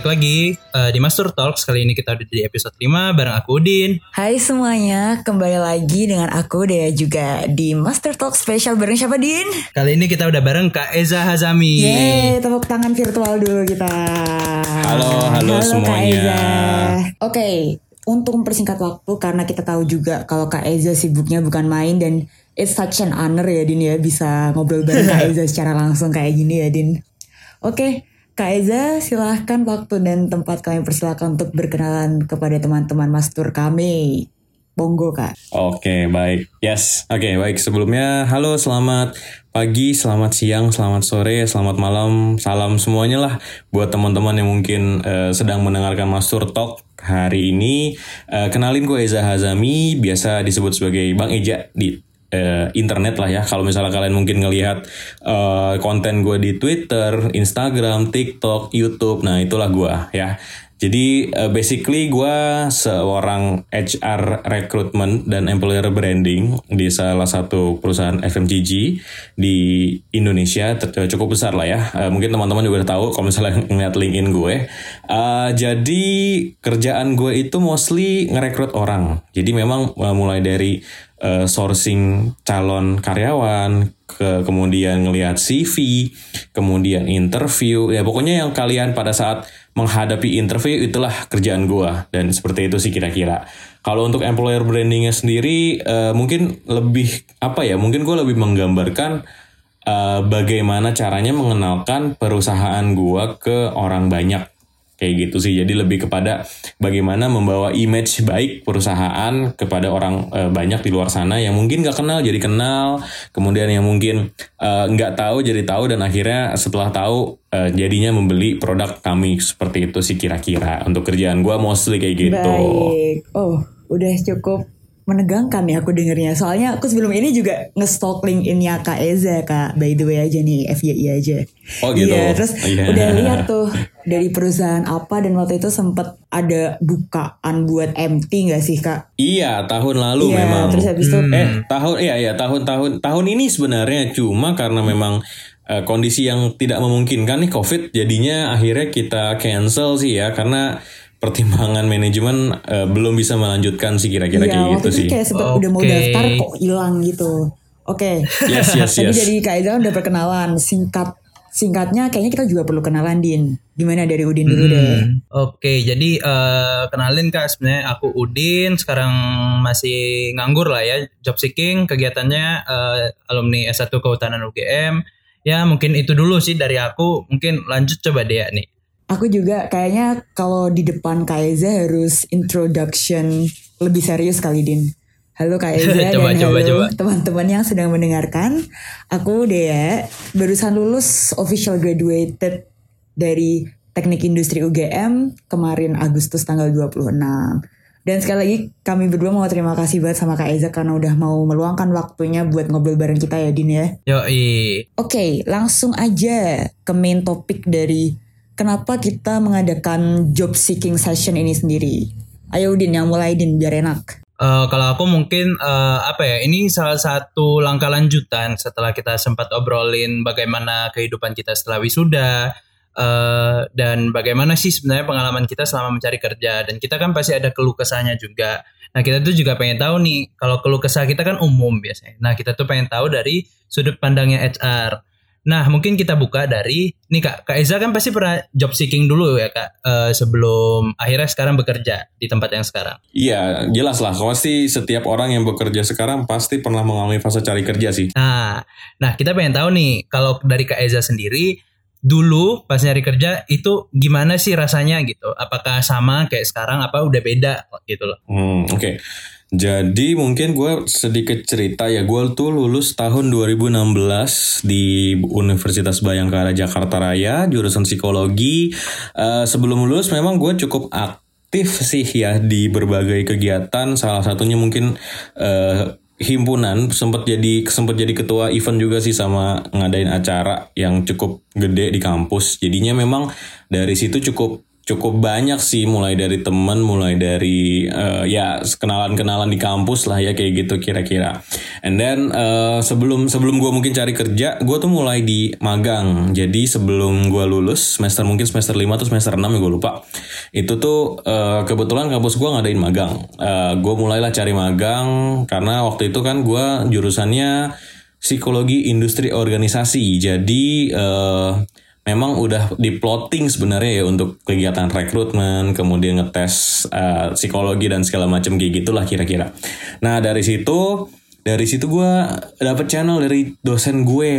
Balik lagi uh, di Master Talks. Kali ini kita udah di episode 5 bareng aku Udin. Hai semuanya, kembali lagi dengan aku Dea juga di Master Talk spesial bareng siapa Din? Kali ini kita udah bareng Kak Eza Hazami. Yeay, tepuk tangan virtual dulu kita. Halo, halo, semuanya. Kak Eza. Oke, untuk mempersingkat waktu karena kita tahu juga kalau Kak Eza sibuknya bukan main dan it's such an honor ya Din ya bisa ngobrol bareng Kak Eza secara langsung kayak gini ya Din. Oke, Kak Eza, silahkan waktu dan tempat kami persilakan untuk berkenalan kepada teman-teman mastur kami. Bonggo kak. Oke baik, yes. Oke baik sebelumnya halo selamat pagi, selamat siang, selamat sore, selamat malam, salam semuanya lah buat teman-teman yang mungkin uh, sedang mendengarkan Mastur Talk hari ini. Uh, kenalin gue Eza Hazami, biasa disebut sebagai Bang Eja di uh, internet lah ya. Kalau misalnya kalian mungkin ngelihat uh, konten gue di Twitter, Instagram, TikTok, YouTube, nah itulah gue ya. Jadi uh, basically gue seorang HR recruitment dan employer branding di salah satu perusahaan FMCG di Indonesia cukup besar lah ya. Uh, mungkin teman-teman juga udah tahu kalau misalnya ngeliat LinkedIn gue. Uh, jadi kerjaan gue itu mostly ngerekrut orang. Jadi memang uh, mulai dari uh, sourcing calon karyawan, ke kemudian ngelihat CV, kemudian interview, ya pokoknya yang kalian pada saat menghadapi interview itulah kerjaan gua dan seperti itu sih kira-kira. Kalau untuk employer brandingnya sendiri uh, mungkin lebih apa ya? Mungkin gue lebih menggambarkan uh, bagaimana caranya mengenalkan perusahaan gua ke orang banyak kayak gitu sih. Jadi lebih kepada bagaimana membawa image baik perusahaan kepada orang e, banyak di luar sana yang mungkin gak kenal jadi kenal kemudian yang mungkin nggak e, tahu jadi tahu dan akhirnya setelah tahu e, jadinya membeli produk kami. Seperti itu sih kira-kira. Untuk kerjaan gue mostly kayak gitu. Baik. Oh udah cukup menegangkan ya aku dengernya. Soalnya aku sebelum ini juga nge-stalk LinkedIn-nya Kak Eza Kak. By the way aja nih FYI aja. Oh gitu. Iya, terus yeah. udah lihat tuh dari perusahaan apa dan waktu itu sempet ada bukaan buat MT gak sih Kak? Iya, tahun lalu iya, memang. Terus habis itu hmm. eh tahun iya iya tahun-tahun tahun ini sebenarnya cuma karena memang uh, kondisi yang tidak memungkinkan nih COVID jadinya akhirnya kita cancel sih ya karena pertimbangan manajemen uh, belum bisa melanjutkan sih kira-kira iya, kayak gitu sih. sih. kayak sempat okay. udah mau daftar kok hilang gitu. Oke. Okay. Yes yes yes. Jadi Kak Izal udah perkenalan singkat singkatnya kayaknya kita juga perlu kenalan Din. Gimana dari Udin dulu hmm. deh. Oke, okay, jadi uh, kenalin Kak sebenarnya aku Udin, sekarang masih nganggur lah ya, job seeking, kegiatannya uh, alumni S1 Kehutanan UGM. Ya mungkin itu dulu sih dari aku, mungkin lanjut coba deh nih. Aku juga kayaknya kalau di depan Kaiza harus introduction lebih serius kali Din. Halo Kak Eza coba, dan coba, halo teman-teman yang sedang mendengarkan. Aku Dea, barusan lulus official graduated dari Teknik Industri UGM kemarin Agustus tanggal 26. Dan sekali lagi kami berdua mau terima kasih banget sama Kak Eza karena udah mau meluangkan waktunya buat ngobrol bareng kita ya Din ya. Yoi. Oke, okay, langsung aja ke main topik dari kenapa kita mengadakan job seeking session ini sendiri? Ayo Udin yang mulai Din biar enak. Uh, kalau aku mungkin uh, apa ya ini salah satu langkah lanjutan setelah kita sempat obrolin bagaimana kehidupan kita setelah wisuda uh, dan bagaimana sih sebenarnya pengalaman kita selama mencari kerja dan kita kan pasti ada keluh kesahnya juga. Nah kita tuh juga pengen tahu nih kalau keluh kesah kita kan umum biasanya. Nah kita tuh pengen tahu dari sudut pandangnya HR. Nah, mungkin kita buka dari nih Kak, Kak Eza kan pasti pernah job seeking dulu ya Kak, uh, sebelum akhirnya sekarang bekerja di tempat yang sekarang. Iya, jelas lah. Pasti setiap orang yang bekerja sekarang pasti pernah mengalami fase cari kerja sih. Nah, nah kita pengen tahu nih, kalau dari Kak Eza sendiri, dulu pas nyari kerja itu gimana sih rasanya gitu? Apakah sama kayak sekarang? Apa udah beda gitu loh? Hmm, oke. Okay. Jadi mungkin gue sedikit cerita ya, gue tuh lulus tahun 2016 di Universitas Bayangkara Jakarta Raya, jurusan psikologi. Uh, sebelum lulus memang gue cukup aktif sih ya di berbagai kegiatan, salah satunya mungkin uh, himpunan sempat jadi sempat jadi ketua event juga sih sama ngadain acara yang cukup gede di kampus. Jadinya memang dari situ cukup cukup banyak sih mulai dari temen mulai dari uh, ya kenalan-kenalan di kampus lah ya kayak gitu kira-kira. And then uh, sebelum sebelum gue mungkin cari kerja gue tuh mulai di magang jadi sebelum gue lulus semester mungkin semester 5 atau semester 6 ya gue lupa. Itu tuh uh, kebetulan kampus gue ngadain magang. Uh, gue mulailah cari magang karena waktu itu kan gue jurusannya psikologi industri organisasi. Jadi uh, memang udah di plotting sebenarnya ya untuk kegiatan rekrutmen, kemudian ngetes uh, psikologi dan segala macam kayak gitulah kira-kira. Nah dari situ dari situ gue dapet channel dari dosen gue.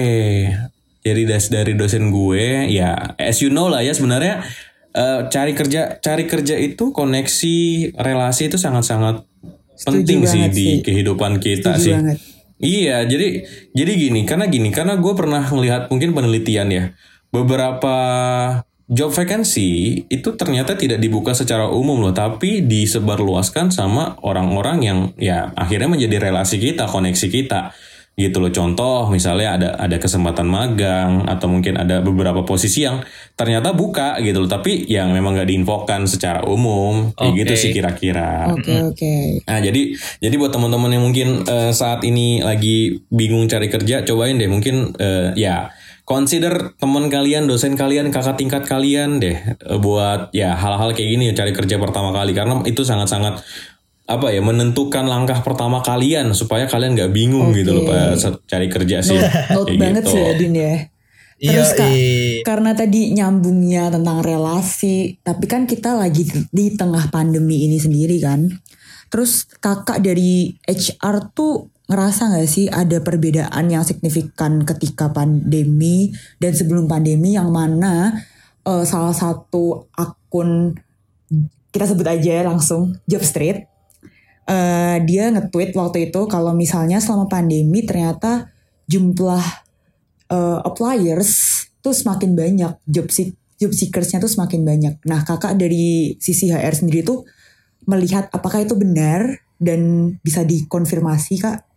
Jadi dari dosen gue ya as you know lah ya sebenarnya uh, cari kerja cari kerja itu koneksi relasi itu sangat-sangat penting sih di sih. kehidupan kita Setuju sih. Banget. Iya, jadi jadi gini, karena gini, karena gue pernah melihat mungkin penelitian ya beberapa job vacancy itu ternyata tidak dibuka secara umum loh, tapi disebarluaskan sama orang-orang yang ya akhirnya menjadi relasi kita, koneksi kita gitu loh. Contoh misalnya ada ada kesempatan magang atau mungkin ada beberapa posisi yang ternyata buka gitu loh, tapi yang memang gak diinfokan secara umum kayak okay. gitu sih kira-kira. Oke okay, oke. Okay. Nah jadi jadi buat teman-teman yang mungkin uh, saat ini lagi bingung cari kerja, cobain deh mungkin uh, ya consider teman kalian, dosen kalian, kakak tingkat kalian deh eh, buat ya hal-hal kayak gini cari kerja pertama kali karena itu sangat-sangat apa ya menentukan langkah pertama kalian supaya kalian nggak bingung okay. gitu loh pas cari kerja sih. Note, banget gitu. sih Adin ya. Terus kak, karena tadi nyambungnya tentang relasi, tapi kan kita lagi di tengah pandemi ini sendiri kan. Terus kakak dari HR tuh ngerasa gak sih ada perbedaan yang signifikan ketika pandemi dan sebelum pandemi yang mana uh, salah satu akun kita sebut aja langsung Job Street uh, dia nge-tweet waktu itu kalau misalnya selama pandemi ternyata jumlah uh, appliers tuh semakin banyak job seek job seekersnya tuh semakin banyak. Nah kakak dari sisi HR sendiri tuh melihat apakah itu benar dan bisa dikonfirmasi kak?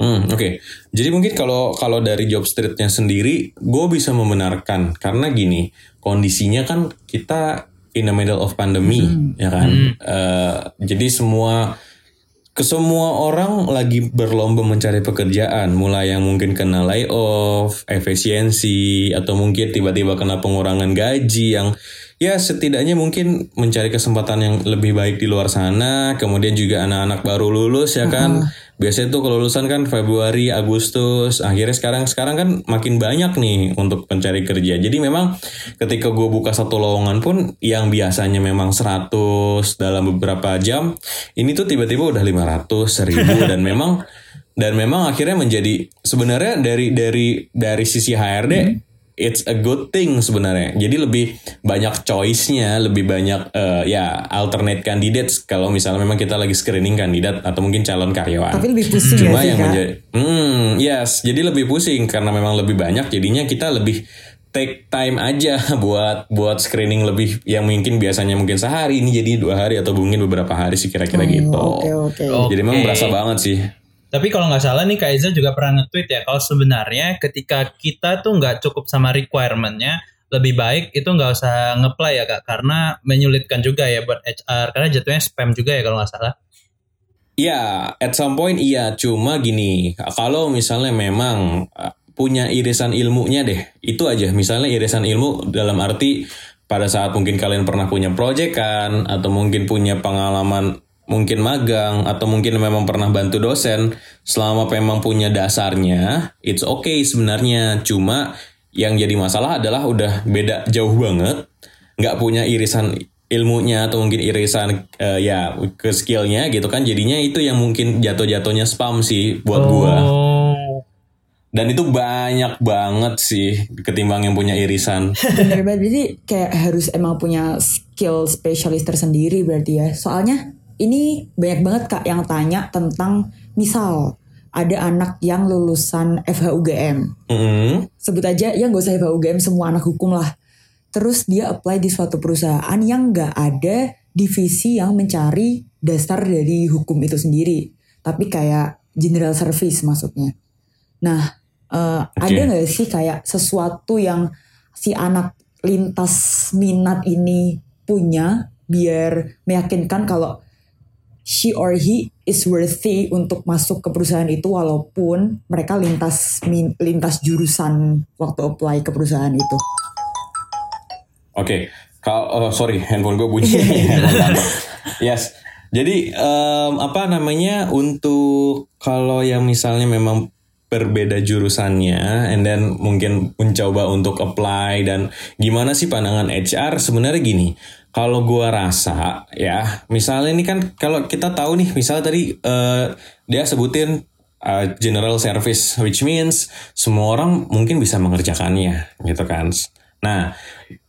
Hmm, Oke, okay. jadi mungkin kalau kalau dari job streetnya sendiri, gue bisa membenarkan karena gini kondisinya kan kita in the middle of pandemi, hmm. ya kan. Hmm. Uh, jadi semua ke semua orang lagi berlomba mencari pekerjaan, mulai yang mungkin kena layoff, efisiensi, atau mungkin tiba-tiba kena pengurangan gaji yang ya setidaknya mungkin mencari kesempatan yang lebih baik di luar sana. Kemudian juga anak-anak baru lulus ya kan. Uh -huh biasanya tuh kelulusan kan Februari, Agustus, akhirnya sekarang sekarang kan makin banyak nih untuk pencari kerja. Jadi memang ketika gue buka satu lowongan pun yang biasanya memang 100 dalam beberapa jam, ini tuh tiba-tiba udah 500, 1000 dan memang dan memang akhirnya menjadi sebenarnya dari dari dari sisi HRD hmm it's a good thing sebenarnya. Jadi lebih banyak choice-nya, lebih banyak uh, ya alternate candidates kalau misalnya memang kita lagi screening kandidat atau mungkin calon karyawan. Tapi lebih pusing Cuma ya yang menjadi hmm, yes, jadi lebih pusing karena memang lebih banyak jadinya kita lebih take time aja buat buat screening lebih yang mungkin biasanya mungkin sehari ini jadi dua hari atau mungkin beberapa hari sih kira-kira oh, gitu. Okay, okay. Jadi memang berasa banget sih. Tapi kalau nggak salah nih Kak Eza juga pernah nge-tweet ya kalau sebenarnya ketika kita tuh nggak cukup sama requirementnya lebih baik itu nggak usah ngeplay ya Kak karena menyulitkan juga ya buat HR karena jatuhnya spam juga ya kalau nggak salah. Iya, at some point iya, cuma gini, kalau misalnya memang uh, punya irisan ilmunya deh, itu aja. Misalnya irisan ilmu dalam arti pada saat mungkin kalian pernah punya project kan, atau mungkin punya pengalaman mungkin magang atau mungkin memang pernah bantu dosen selama memang punya dasarnya it's okay sebenarnya cuma yang jadi masalah adalah udah beda jauh banget nggak punya irisan ilmunya atau mungkin irisan uh, ya ke skillnya gitu kan jadinya itu yang mungkin jatuh-jatuhnya spam sih buat oh. gua dan itu banyak banget sih ketimbang yang punya irisan. Bener banget, jadi kayak harus emang punya skill spesialis tersendiri berarti ya. Soalnya ini banyak banget kak yang tanya tentang misal ada anak yang lulusan FHUGM. Mm-hmm. Sebut aja ya nggak usah FHUGM semua anak hukum lah. Terus dia apply di suatu perusahaan yang nggak ada divisi yang mencari dasar dari hukum itu sendiri. Tapi kayak general service maksudnya. Nah uh, okay. ada nggak sih kayak sesuatu yang si anak lintas minat ini punya biar meyakinkan kalau she or he is worthy untuk masuk ke perusahaan itu walaupun mereka lintas lintas jurusan waktu apply ke perusahaan itu. Oke, kalau oh, sorry handphone gue bunyi. Yes. Jadi em, apa namanya untuk kalau yang misalnya memang berbeda jurusannya, and then mungkin mencoba untuk apply dan gimana sih pandangan HR sebenarnya gini. Kalau gua rasa ya, misalnya ini kan kalau kita tahu nih, misalnya tadi eh, dia sebutin uh, general service, which means semua orang mungkin bisa mengerjakannya, gitu kan. Nah,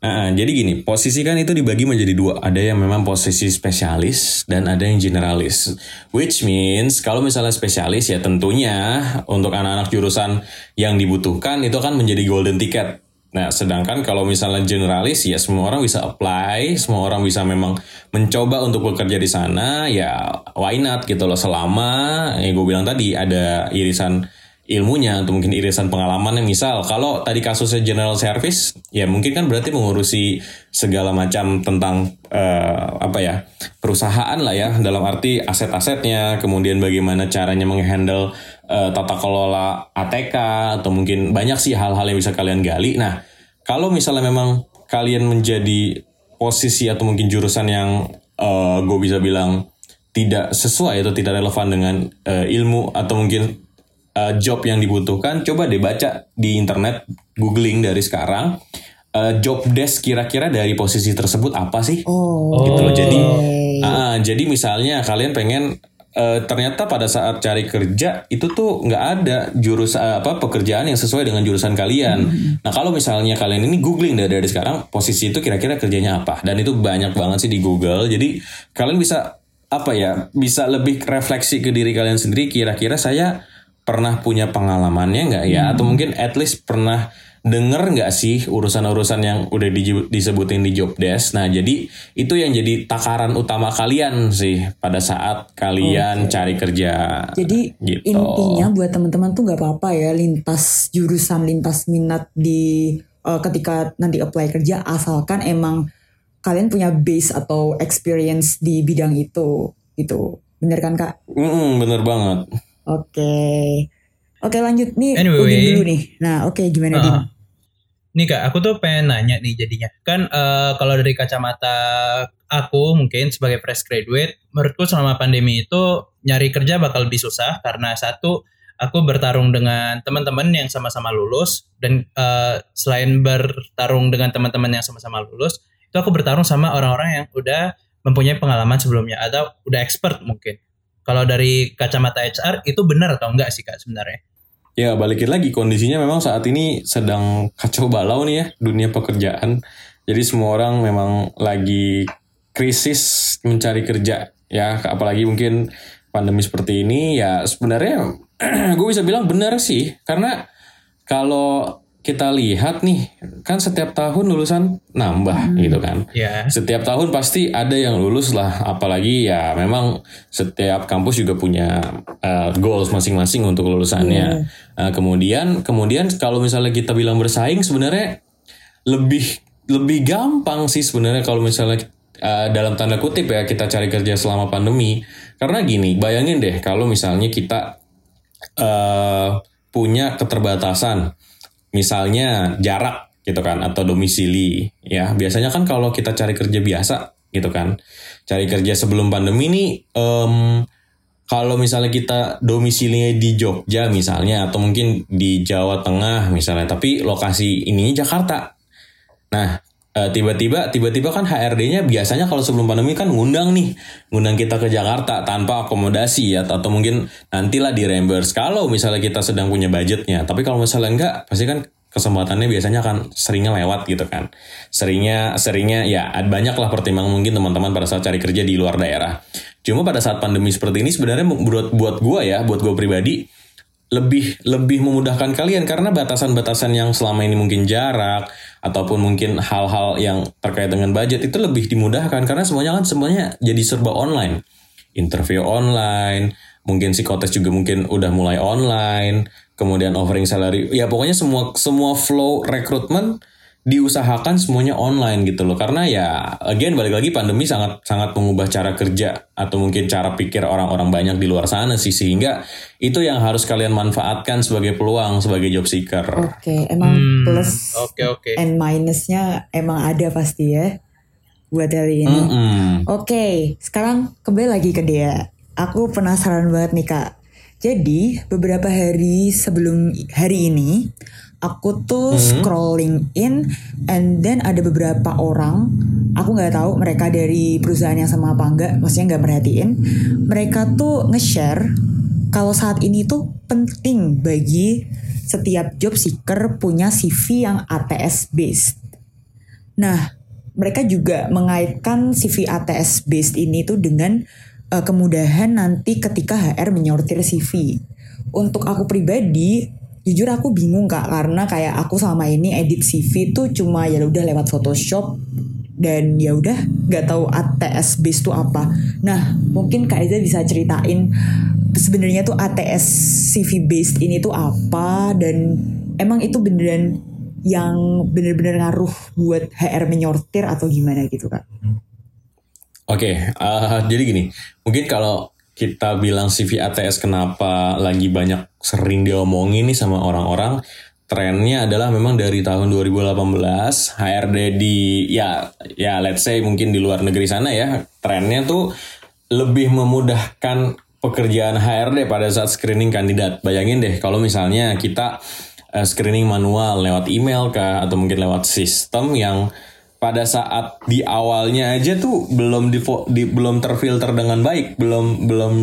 uh, jadi gini, posisi kan itu dibagi menjadi dua. Ada yang memang posisi spesialis dan ada yang generalis. Which means kalau misalnya spesialis ya tentunya untuk anak-anak jurusan yang dibutuhkan itu akan menjadi golden ticket. Nah, sedangkan kalau misalnya generalis ya semua orang bisa apply, semua orang bisa memang mencoba untuk bekerja di sana, ya why not gitu loh. Selama ya gue bilang tadi ada irisan ilmunya atau mungkin irisan pengalamannya. Misal kalau tadi kasusnya general service ya mungkin kan berarti mengurusi segala macam tentang eh, apa ya perusahaan lah ya. Dalam arti aset-asetnya kemudian bagaimana caranya menghandle eh, tata kelola ATK atau mungkin banyak sih hal-hal yang bisa kalian gali nah kalau misalnya memang kalian menjadi posisi atau mungkin jurusan yang eh, gue bisa bilang tidak sesuai atau tidak relevan dengan eh, ilmu atau mungkin uh, job yang dibutuhkan, coba deh baca di internet, googling dari sekarang, uh, job desk kira-kira dari posisi tersebut apa sih? Oh. Gitu loh. Jadi, ah, jadi misalnya kalian pengen uh, ternyata pada saat cari kerja itu tuh nggak ada jurus uh, apa pekerjaan yang sesuai dengan jurusan kalian. Nah kalau misalnya kalian ini googling dari, dari sekarang posisi itu kira-kira kerjanya apa? Dan itu banyak banget sih di Google. Jadi kalian bisa apa ya bisa lebih refleksi ke diri kalian sendiri. Kira-kira saya pernah punya pengalamannya nggak ya? Atau mungkin at least pernah denger nggak sih urusan-urusan yang udah di- disebutin di job desk? Nah jadi itu yang jadi takaran utama kalian sih pada saat kalian cari kerja. Jadi gitu. intinya buat teman-teman tuh nggak apa-apa ya lintas jurusan, lintas minat di eh, ketika nanti apply kerja asalkan emang kalian punya base atau experience di bidang itu gitu. Bener kan kak? Mm, bener banget. Oke. Oke lanjut nih Anyway. Udin dulu nih. Nah oke gimana Din? Ah. Nih kak, aku tuh pengen nanya nih jadinya. Kan eh, kalau dari kacamata aku mungkin sebagai fresh graduate, menurutku selama pandemi itu nyari kerja bakal lebih susah karena satu aku bertarung dengan teman-teman yang sama-sama lulus dan eh, selain bertarung dengan teman-teman yang sama-sama lulus, itu aku bertarung sama orang-orang yang udah mempunyai pengalaman sebelumnya atau udah expert mungkin. Kalau dari kacamata HR itu benar atau enggak sih kak sebenarnya? Ya balikin lagi. Kondisinya memang saat ini sedang kacau balau nih ya dunia pekerjaan. Jadi semua orang memang lagi krisis mencari kerja ya. Apalagi mungkin pandemi seperti ini ya sebenarnya gue bisa bilang benar sih. Karena kalau kita lihat nih kan setiap tahun lulusan nambah gitu kan. Ya. Setiap tahun pasti ada yang lulus lah, apalagi ya memang setiap kampus juga punya uh, goals masing-masing untuk lulusannya. Uh, kemudian, kemudian kalau misalnya kita bilang bersaing, sebenarnya lebih lebih gampang sih sebenarnya kalau misalnya uh, dalam tanda kutip ya kita cari kerja selama pandemi. Karena gini, bayangin deh kalau misalnya kita uh, punya keterbatasan misalnya jarak gitu kan atau domisili ya. Biasanya kan kalau kita cari kerja biasa gitu kan cari kerja sebelum pandemi ini em, kalau misalnya kita domisilinya di Jogja misalnya atau mungkin di Jawa Tengah misalnya tapi lokasi ininya Jakarta. Nah eh, tiba-tiba tiba-tiba kan HRD-nya biasanya kalau sebelum pandemi kan ngundang nih. Ngundang kita ke Jakarta tanpa akomodasi ya atau mungkin nantilah di reimburse. Kalau misalnya kita sedang punya budgetnya tapi kalau misalnya enggak pasti kan kesempatannya biasanya akan seringnya lewat gitu kan. Seringnya seringnya ya banyak lah pertimbangan mungkin teman-teman pada saat cari kerja di luar daerah. Cuma pada saat pandemi seperti ini sebenarnya buat buat gue ya buat gue pribadi lebih lebih memudahkan kalian. Karena batasan-batasan yang selama ini mungkin jarak ataupun mungkin hal-hal yang terkait dengan budget itu lebih dimudahkan. Karena semuanya kan semuanya jadi serba online. Interview online mungkin psikotes juga mungkin udah mulai online kemudian offering salary. Ya pokoknya semua semua flow rekrutmen diusahakan semuanya online gitu loh karena ya again balik lagi pandemi sangat sangat mengubah cara kerja atau mungkin cara pikir orang-orang banyak di luar sana sih sehingga itu yang harus kalian manfaatkan sebagai peluang sebagai job seeker. Oke, emang Hmm, plus oke, oke. and minusnya emang ada pasti ya buat hari ini. Mm-mm. Oke, sekarang kembali lagi ke dia. Aku penasaran banget nih kak. Jadi beberapa hari sebelum hari ini, aku tuh scrolling in, and then ada beberapa orang, aku nggak tahu mereka dari perusahaan yang sama apa enggak, maksudnya nggak merhatiin. Mereka tuh nge-share kalau saat ini tuh penting bagi setiap job seeker punya CV yang ATS based. Nah, mereka juga mengaitkan CV ATS based ini tuh dengan uh, kemudahan nanti ketika HR menyortir CV. Untuk aku pribadi, jujur aku bingung kak karena kayak aku selama ini edit CV tuh cuma ya udah lewat Photoshop dan ya udah nggak tahu ATS based tuh apa. Nah, mungkin Kak Eza bisa ceritain sebenarnya tuh ATS CV based ini tuh apa dan emang itu beneran yang bener-bener ngaruh buat HR menyortir atau gimana gitu kak? Oke, eh, jadi gini, mungkin kalau kita bilang CV ATS kenapa lagi banyak sering diomongin nih sama orang-orang, trennya adalah memang dari tahun 2018 HRD di ya ya let's say mungkin di luar negeri sana ya, trennya tuh lebih memudahkan pekerjaan HRD pada saat screening kandidat. Bayangin deh kalau misalnya kita eh, screening manual lewat email kah atau mungkin lewat sistem yang pada saat di awalnya aja tuh belum di, di- belum terfilter dengan baik, belum belum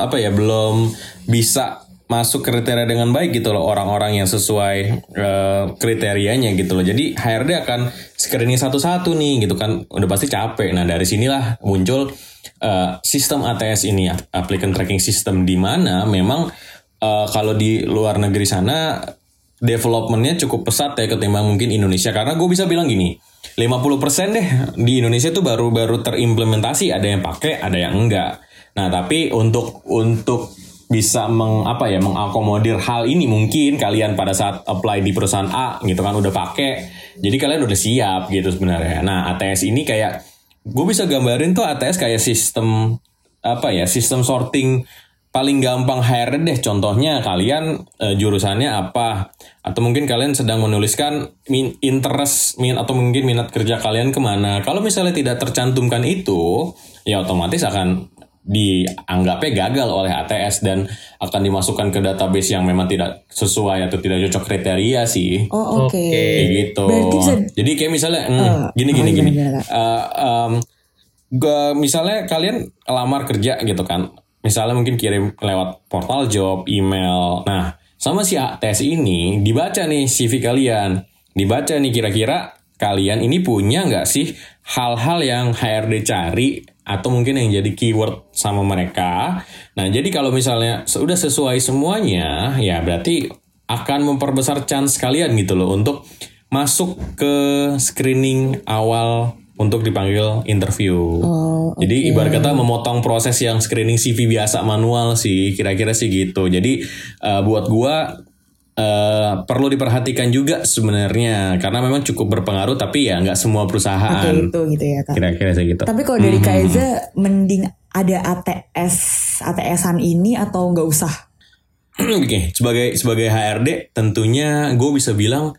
apa ya, belum bisa masuk kriteria dengan baik gitu loh orang-orang yang sesuai eh, kriterianya gitu loh. Jadi HRD akan screening satu-satu nih gitu kan, udah pasti capek. Nah dari sinilah muncul eh, sistem ATS ini, applicant tracking system di mana memang eh, kalau di luar negeri sana developmentnya cukup pesat ya ketimbang mungkin Indonesia karena gue bisa bilang gini 50% deh. Di Indonesia tuh baru-baru terimplementasi ada yang pakai ada yang enggak. Nah tapi untuk untuk bisa meng apa ya mengakomodir hal ini mungkin kalian pada saat apply di perusahaan A gitu kan udah pakai jadi kalian udah siap gitu sebenarnya. Nah ATS ini kayak gue bisa gambarin tuh ATS kayak sistem apa ya sistem sorting paling gampang HRD deh contohnya kalian eh, jurusannya apa atau mungkin kalian sedang menuliskan min interest min atau mungkin minat kerja kalian ke mana kalau misalnya tidak tercantumkan itu ya otomatis akan dianggapnya gagal oleh ATS dan akan dimasukkan ke database yang memang tidak sesuai atau tidak cocok kriteria sih Oh oke. Oke. kayak gitu. Bisa Jadi kayak misalnya hmm, Eh, gini oh, gini gimana, gini. em, gua- misalnya kalian lamar kerja gitu kan. Misalnya mungkin kirim lewat portal job, email. Nah, sama si ATS ini dibaca nih CV kalian. Dibaca nih kira-kira kalian ini punya nggak sih hal-hal yang HRD cari atau mungkin yang jadi keyword sama mereka. Nah, jadi kalau misalnya sudah sesuai semuanya, ya berarti akan memperbesar chance kalian gitu loh untuk masuk ke screening awal untuk dipanggil interview. Oh, Jadi oke. ibarat kata memotong proses yang screening CV biasa manual sih, kira-kira sih gitu. Jadi eh, buat gua eh, perlu diperhatikan juga sebenarnya karena memang cukup berpengaruh tapi ya nggak semua Oke perusahaan. itu gitu ya kak. Kira-kira sih gitu. Tapi kalau dari Kak Eza mending ada ATS ATS-an ini atau nggak usah? Oke, sebagai sebagai HRD tentunya gue bisa bilang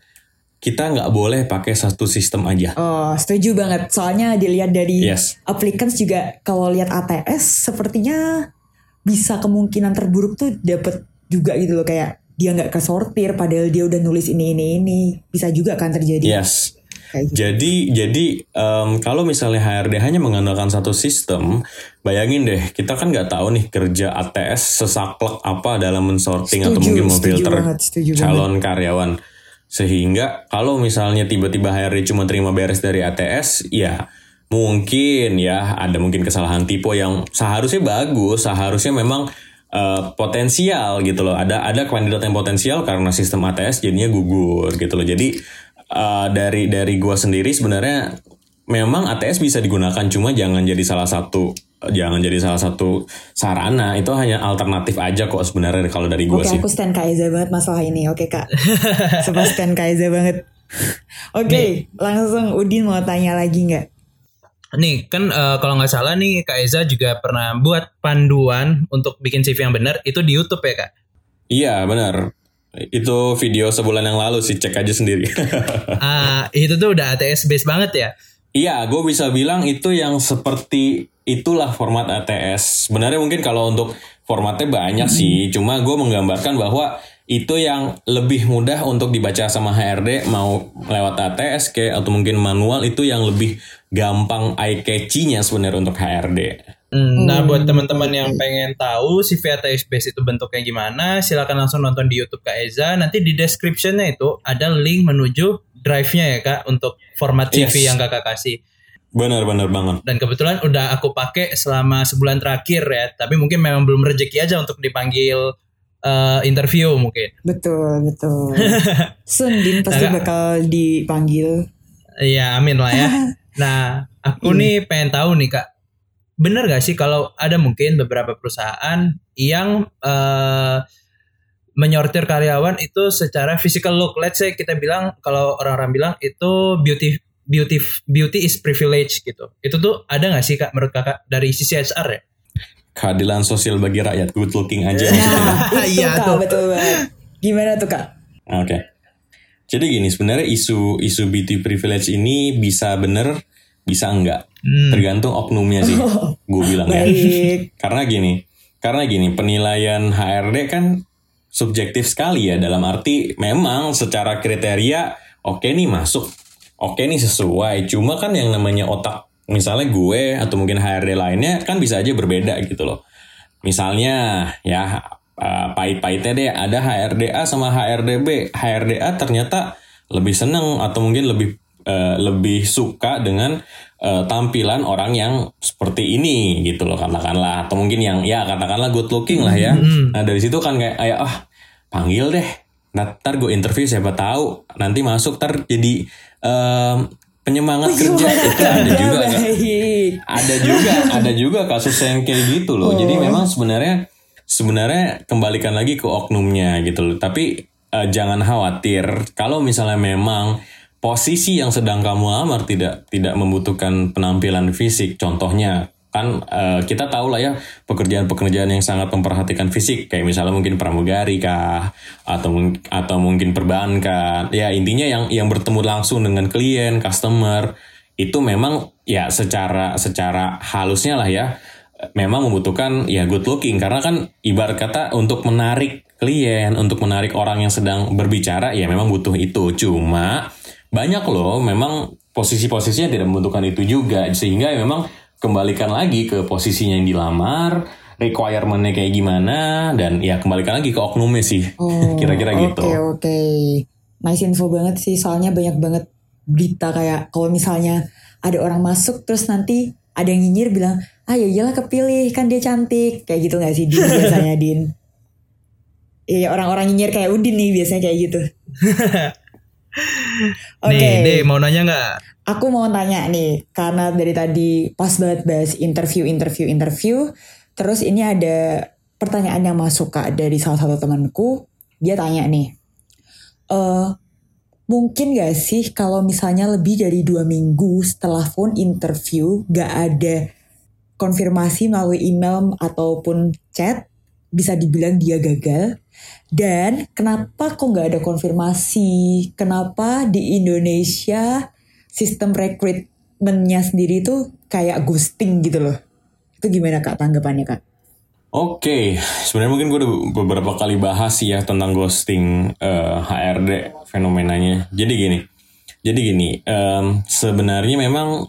kita nggak boleh pakai satu sistem aja. Oh setuju banget. Soalnya dilihat dari Yes. applicants juga kalau lihat ATS sepertinya bisa kemungkinan terburuk tuh dapat juga gitu loh kayak dia nggak kesortir padahal dia udah nulis ini ini ini bisa juga kan terjadi Yes. kayak gitu. Jadi jadi em, kalau misalnya HRD hanya mengandalkan satu sistem, bayangin deh kita kan nggak tahu nih kerja ATS sesaklek apa dalam mensorting atau Setuju, mungkin setuju memfilter banget, calon karyawan. Sehingga kalau misalnya tiba-tiba HRD cuma terima beres dari ATS, ya mungkin ya ada mungkin kesalahan tipe yang seharusnya bagus, seharusnya memang eh, potensial gitu loh. Ada ada kandidat yang potensial karena sistem ATS jadinya gugur gitu loh. Jadi eh, dari dari gua sendiri sebenarnya memang ATS bisa digunakan cuma jangan jadi salah satu jangan jadi salah satu sarana itu hanya alternatif aja kok sebenarnya kalau dari gua Oke sih. aku stand Kak Eza banget masalah ini Oke kak Sumpah stand Kak Eza banget Oke, langsung Udin mau tanya lagi nggak? Nih kan uh, kalau nggak salah nih Kak Eza juga pernah buat panduan untuk bikin CV yang benar itu di YouTube ya Kak? Iya benar. Itu video sebulan yang lalu sih cek aja sendiri. Ah itu tuh udah ATS base banget ya? Iya, gue bisa bilang itu yang seperti itulah format ATS. Sebenarnya mungkin kalau untuk formatnya banyak sih, cuma gue menggambarkan bahwa itu yang lebih mudah untuk dibaca sama HRD mau lewat ATS kayak atau mungkin manual itu yang lebih gampang eye catchy-nya sebenarnya untuk HRD. Hmm, nah buat teman-teman yang pengen tahu CV ATS base itu bentuknya gimana, silakan langsung nonton di YouTube Kak Eza. Nanti di description-nya itu ada link menuju drive-nya ya Kak untuk format CV Yes. yang Kakak kasih. Benar-benar banget. Dan kebetulan udah aku pakai selama sebulan terakhir ya, tapi mungkin memang belum rezeki aja untuk dipanggil eh, interview mungkin. Betul, betul. Sun Din pasti Agak- bakal dipanggil. Iya, amin lah ya. Nah, aku nih pengen tahu nih kak, bener gak sih kalau ada mungkin beberapa perusahaan yang eh, menyortir karyawan itu secara physical look. Let's say kita bilang kalau orang-orang bilang itu beauty beauty beauty is privilege gitu. Itu tuh ada gak sih kak menurut kakak dari sisi HR ya? Keadilan sosial bagi rakyat, good looking aja Iya, tuh. betul banget. Gimana tuh kak? Oke. Jadi gini, sebenarnya isu isu beauty privilege ini bisa bener, bisa enggak. Hmm. Tergantung oknumnya sih. Gue bilang ya. Karena gini, karena gini, penilaian HRD kan subjektif sekali ya dalam arti memang secara kriteria oke nih masuk, oke nih sesuai. Cuma kan yang namanya otak misalnya gue atau mungkin HRD lainnya kan bisa aja berbeda gitu loh. Misalnya ya uh, pahit-pahitnya deh ada HRDA sama HRDB. HRDA ternyata lebih seneng atau mungkin lebih uh, lebih suka dengan uh, tampilan orang yang seperti ini gitu loh katakanlah. Atau mungkin yang ya katakanlah good looking lah ya. Nah dari situ kan kayak kayak ah panggil deh. Nah, ntar gue interview siapa tahu nanti masuk ntar jadi um, penyemangat kerja. Itu ada juga kan ada juga ada juga kasus yang kayak gitu loh. Jadi memang sebenarnya sebenarnya kembalikan lagi ke oknumnya gitu loh. Tapi eh, jangan khawatir. Kalau misalnya memang posisi yang sedang kamu lamar tidak tidak membutuhkan penampilan fisik. Contohnya kan eh, kita tahu lah ya pekerjaan-pekerjaan yang sangat memperhatikan fisik. Kayak misalnya mungkin pramugari kah atau atau mungkin perbankan ya intinya yang yang bertemu langsung dengan klien customer itu memang ya secara secara halusnya lah ya memang membutuhkan ya good looking. Karena kan ibarat kata untuk menarik klien untuk menarik orang yang sedang berbicara ya memang butuh itu. Cuma banyak loh memang posisi-posisinya tidak membutuhkan itu juga sehingga memang kembalikan lagi ke posisinya yang dilamar requirementnya kayak gimana dan ya kembalikan lagi ke oknumnya sih Oh, kira-kira gitu Oke oke. Nice info banget sih. Soalnya banyak banget berita kayak kalau misalnya ada orang masuk terus nanti ada yang nyinyir bilang, ah ya iyalah kepilih kan dia cantik kayak gitu nggak sih Din biasanya Din? Iya orang-orang nyinyir kayak Udin nih biasanya kayak gitu. Oke. Nih, deh mau nanya nggak? Aku mau tanya nih, karena dari tadi pas banget bahas interview, interview, interview. Terus ini ada pertanyaan yang masuk kak dari salah satu temanku. Dia tanya nih, eh mungkin gak sih kalau misalnya lebih dari dua minggu setelah phone interview gak ada konfirmasi melalui email ataupun chat, bisa dibilang dia gagal. Dan kenapa kok nggak ada konfirmasi? Kenapa di Indonesia sistem rekrutmennya sendiri tuh kayak ghosting gitu loh? Itu gimana kak tanggapannya kak? Oke, sebenarnya mungkin gue udah beberapa kali bahas ya tentang ghosting eh, HRD fenomenanya. Jadi gini, jadi gini, em, sebenarnya memang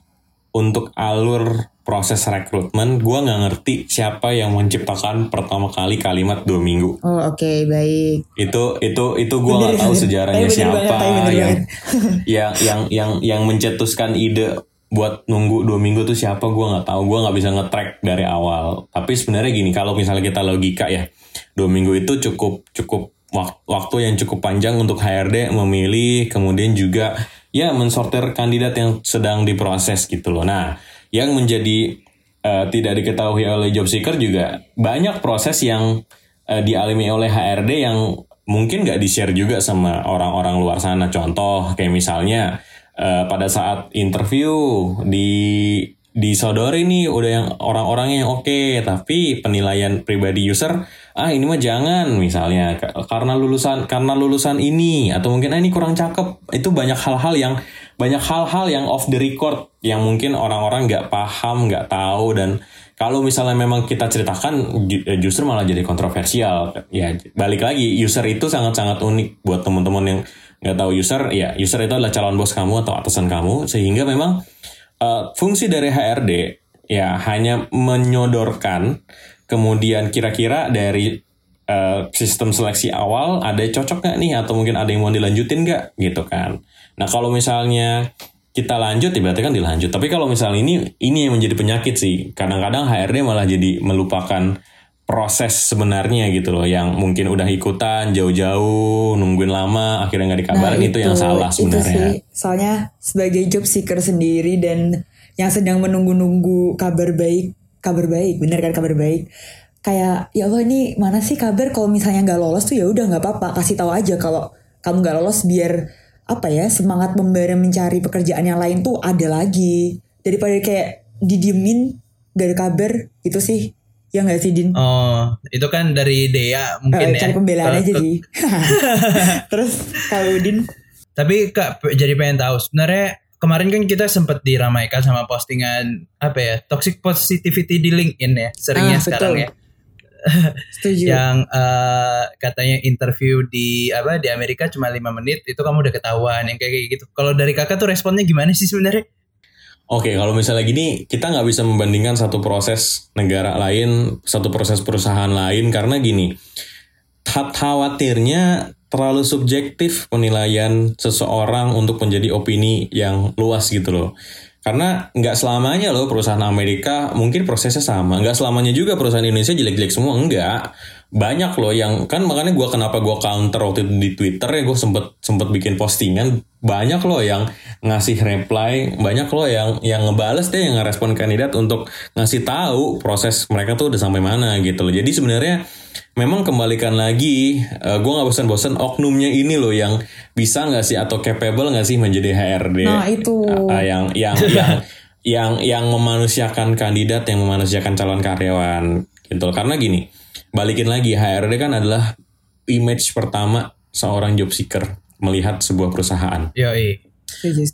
untuk alur proses rekrutmen, gue nggak ngerti siapa yang menciptakan pertama kali kalimat dua minggu. Oh oke baik. Itu itu itu gue Bener, nggak tahu bener. sejarahnya bener siapa bener yang, banget. yang yang yang yang mencetuskan ide buat nunggu dua minggu tuh siapa gue nggak tahu gue nggak bisa nge-track dari awal tapi sebenarnya gini kalau misalnya kita logika ya dua minggu itu cukup cukup wak- waktu yang cukup panjang untuk HRD memilih kemudian juga ya mensortir kandidat yang sedang diproses gitu loh nah yang menjadi eh, tidak diketahui oleh job seeker juga banyak proses yang eh, dialami oleh HRD yang mungkin nggak di share juga sama orang-orang luar sana. Contoh kayak misalnya uh, pada saat interview di disodori nih udah yang orang-orangnya yang oke okay, tapi penilaian pribadi user ah ini mah jangan misalnya. Karena lulusan karena lulusan ini atau mungkin ah, ini kurang cakep. Itu banyak hal-hal yang banyak hal-hal yang off the record yang mungkin orang-orang nggak paham nggak tahu dan kalau misalnya memang kita ceritakan eh, justru malah jadi kontroversial. Ya balik lagi user itu sangat-sangat unik buat teman-teman yang nggak tahu user. Ya user itu adalah calon bos kamu atau atasan kamu sehingga memang uh, fungsi dari HRD ya hanya menyodorkan kemudian kira-kira dari uh, sistem seleksi awal ada cocok nggak nih? Atau mungkin ada yang mau dilanjutin nggak? Gitu kan. Nah kalau misalnya kita lanjut ya berarti kan dilanjut. Tapi kalau misalnya ini ini yang menjadi penyakit sih. Kadang-kadang HRD malah jadi melupakan proses sebenarnya gitu loh. Yang mungkin udah ikutan jauh-jauh nungguin lama akhirnya nggak dikabarin. Nah, itu, itu yang salah sebenarnya. Itu sih. Soalnya sebagai job seeker sendiri dan yang sedang menunggu-nunggu kabar baik, kabar baik, bener kan kabar baik. Kayak ya Allah ini mana sih kabar kalau misalnya nggak lolos tuh ya udah nggak apa-apa kasih tahu aja kalau kamu nggak lolos biar apa ya semangat membara mencari pekerjaan yang lain tuh ada lagi daripada kayak didiemin dari kabar itu sih Ya nggak sih Din? Oh, itu kan dari Dea mungkin uh, ya. Cari pembelaan aja sih. Terus kalau Din? Tapi Kak jadi pengen tahu sebenarnya kemarin kan kita sempat diramaikan sama postingan apa ya toxic positivity di LinkedIn ya seringnya ah, sekarang betul. ya. Setuju. yang uh, katanya interview di apa di Amerika cuma lima menit itu kamu udah ketahuan yang kayak gitu. Kalau dari kakak tuh responnya gimana sih sebenarnya? Oke, kalau misalnya gini, kita nggak bisa membandingkan satu proses negara lain, satu proses perusahaan lain, karena gini, khawatirnya terlalu subjektif penilaian seseorang untuk menjadi opini yang luas gitu loh. Karena nggak selamanya loh perusahaan Amerika mungkin prosesnya sama. Nggak selamanya juga perusahaan Indonesia jelek-jelek semua. Enggak. Banyak loh yang kan makanya gue kenapa gue counter waktu itu di Twitter ya gue sempet sempet bikin postingan banyak loh yang ngasih reply banyak loh yang yang ngebales deh yang ngerespon kandidat untuk ngasih tahu proses mereka tuh udah sampai mana gitu loh jadi sebenarnya memang kembalikan lagi uh, eh, gue nggak bosan-bosan oknumnya ini loh yang bisa nggak sih atau capable nggak sih menjadi HRD nah itu uh, yang yang yang yang yang memanusiakan kandidat yang memanusiakan calon karyawan gitu karena gini balikin lagi HRD kan adalah image pertama seorang job seeker melihat sebuah perusahaan. Yoi.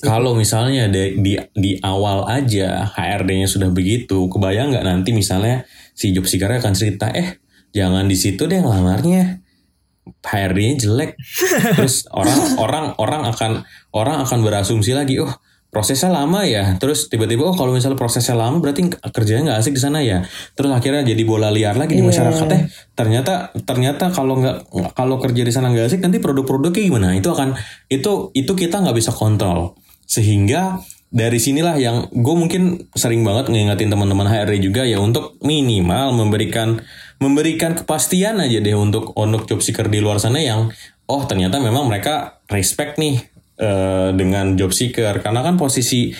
Kalau misalnya di, di di awal aja HRD-nya sudah begitu, kebayang nggak nanti misalnya si job seeker akan cerita, eh jangan di situ deh ngelamarnya. HRD-nya jelek. Terus orang orang orang akan orang akan berasumsi lagi oh prosesnya lama ya. Terus tiba-tiba oh kalau misalnya prosesnya lama berarti kerjanya nggak asik di sana ya. Terus akhirnya jadi bola liar lagi di iya. masyarakat eh ternyata ternyata kalau nggak kalau kerja di sana nggak asik nanti produk-produknya gimana? Itu akan itu itu kita nggak bisa kontrol. Sehingga dari sinilah yang gue mungkin sering banget ngingetin teman-teman HRD juga ya untuk minimal memberikan memberikan kepastian aja deh untuk untuk job seeker di luar sana yang oh ternyata memang mereka respect nih uh, dengan job seeker karena kan posisi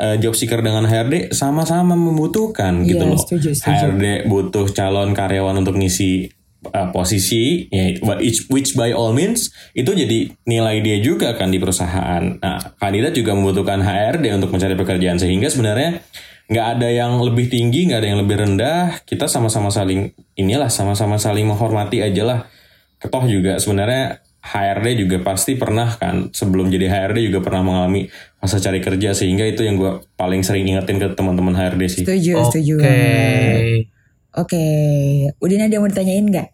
uh, job seeker dengan HRD sama-sama membutuhkan yeah, gitu loh. Setuju, setuju. HRD butuh calon karyawan untuk ngisi uh, posisi ya which, which by all means itu jadi nilai dia juga kan di perusahaan. Nah, kandidat juga membutuhkan HRD untuk mencari pekerjaan sehingga sebenarnya nggak ada yang lebih tinggi, nggak ada yang lebih rendah. Kita sama-sama saling inilah sama-sama saling menghormati aja lah. Ketoh juga sebenarnya HRD juga pasti pernah kan sebelum jadi HRD juga pernah mengalami masa cari kerja sehingga itu yang gue paling sering ingetin ke teman-teman HRD sih. Setuju, okay. setuju. Oke. Oke, udah ada yang mau ditanyain nggak?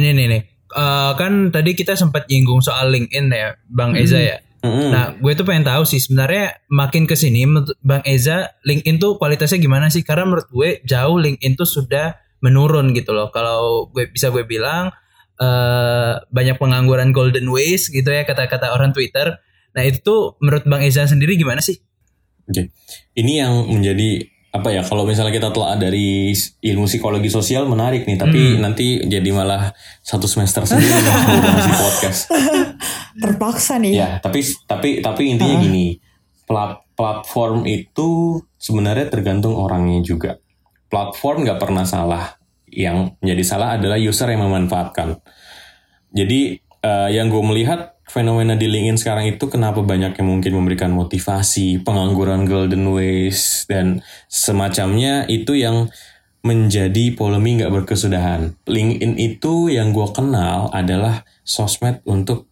Ini nih nih, uh, kan tadi kita sempat nyinggung soal LinkedIn ya, Bang mm -hmm. Eza ya. Mm -hmm. Nah, gue tuh pengen tahu sih sebenarnya makin ke sini Bang Eza LinkedIn tuh kualitasnya gimana sih? Karena menurut gue jauh LinkedIn tuh sudah menurun gitu loh. Kalau gue bisa gue bilang uh, banyak pengangguran golden ways gitu ya kata-kata orang Twitter. Nah, itu tuh menurut Bang Eza sendiri gimana sih? Oke. Okay. Ini yang menjadi apa ya kalau misalnya kita telah dari ilmu psikologi sosial menarik nih. Tapi hmm. nanti jadi malah satu semester sendiri masih podcast. Terpaksa nih. Ya tapi tapi tapi intinya uh. gini. Plat, platform itu sebenarnya tergantung orangnya juga. Platform nggak pernah salah. Yang menjadi salah adalah user yang memanfaatkan. Jadi uh, yang gue melihat fenomena di LinkedIn sekarang itu kenapa banyak yang mungkin memberikan motivasi, pengangguran golden ways dan semacamnya itu yang menjadi polemik nggak berkesudahan. LinkedIn itu yang gue kenal adalah sosmed untuk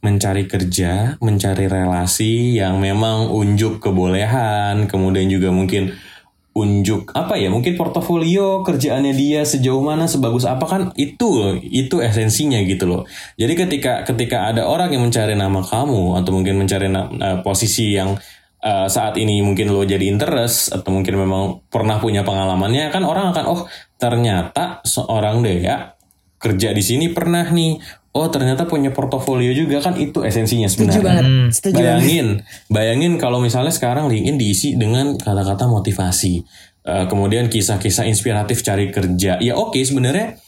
mencari kerja, mencari relasi yang memang unjuk kebolehan, kemudian juga mungkin unjuk apa ya mungkin portofolio kerjaannya dia sejauh mana sebagus apa kan itu itu esensinya gitu loh. Jadi ketika ketika ada orang yang mencari nama kamu atau mungkin mencari uh, posisi yang uh, saat ini mungkin lo jadi interest atau mungkin memang pernah punya pengalamannya kan orang akan oh ternyata seorang dea kerja di sini pernah nih oh ternyata punya portofolio juga kan itu esensinya sebenarnya. Setuju banget. Hmm. Setuju bayangin, bayangin kalau misalnya sekarang LinkedIn diisi dengan kata-kata motivasi, uh, kemudian kisah-kisah inspiratif cari kerja. Ya oke okay, sebenarnya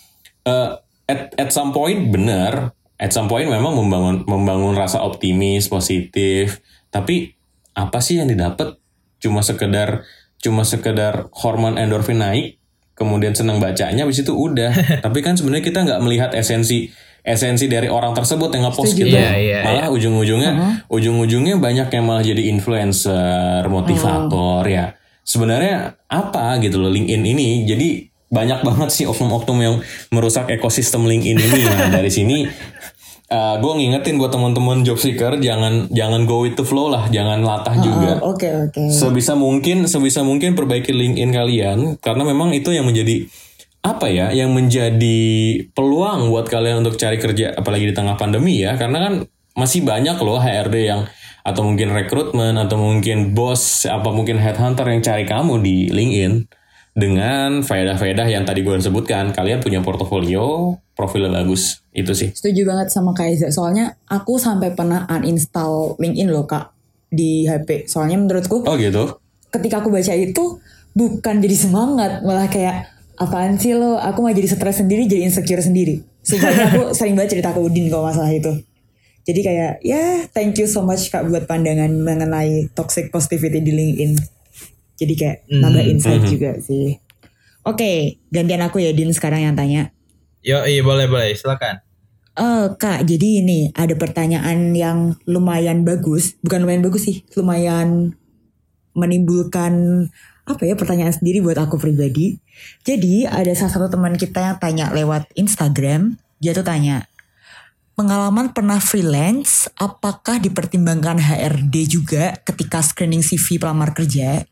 uh, at at some point benar, at some point memang membangun membangun rasa optimis, positif. Tapi apa sih yang didapat? Cuma sekedar cuma sekedar hormon endorfin naik, kemudian senang bacanya, habis itu udah. Tapi kan sebenarnya kita nggak melihat esensi esensi dari orang tersebut yang ngepost gitu. Yeah, yeah, malah yeah. ujung-ujungnya uh-huh. ujung-ujungnya banyak yang malah jadi influencer, motivator uh. ya. Sebenarnya apa gitu loh LinkedIn ini. Jadi banyak banget sih oknum-oknum yang merusak ekosistem LinkedIn ini. Nah, dari sini uh, eh, gue ngingetin buat teman-teman job seeker jangan jangan go with the flow lah, jangan latah uh, juga. Oke okay, oke. Okay. Sebisa mungkin sebisa mungkin perbaiki LinkedIn kalian karena memang itu yang menjadi apa ya yang menjadi peluang buat kalian untuk cari kerja apalagi di tengah pandemi ya. Karena kan masih banyak loh HRD yang atau mungkin rekrutmen atau mungkin bos apa mungkin headhunter yang cari kamu di LinkedIn. Dengan faedah-faedah yang tadi gue sebutkan kalian punya portofolio profilnya bagus. Itu sih. Setuju banget sama Kaiza soalnya aku sampai pernah uninstall LinkedIn loh kak di HP soalnya menurutku oh gitu? ketika aku baca itu bukan jadi semangat malah kayak apaan sih lo? Aku mau jadi stres sendiri jadi insecure sendiri. Supaya aku sering banget cerita ke Udin kalau masalah itu. Jadi kayak ya thank you so much kak buat pandangan mengenai toxic positivity di LinkedIn. Jadi kayak mm. nambah insight mm -hmm. juga sih. Oke okay, gantian aku ya Din sekarang yang tanya. Yo iya boleh boleh silakan. Uh, kak, jadi ini ada pertanyaan yang lumayan bagus, bukan lumayan bagus sih, lumayan menimbulkan apa ya pertanyaan sendiri buat aku pribadi. Jadi ada salah satu teman kita yang tanya lewat Instagram, dia tuh tanya, pengalaman pernah freelance, apakah dipertimbangkan HRD juga ketika screening CV pelamar kerja?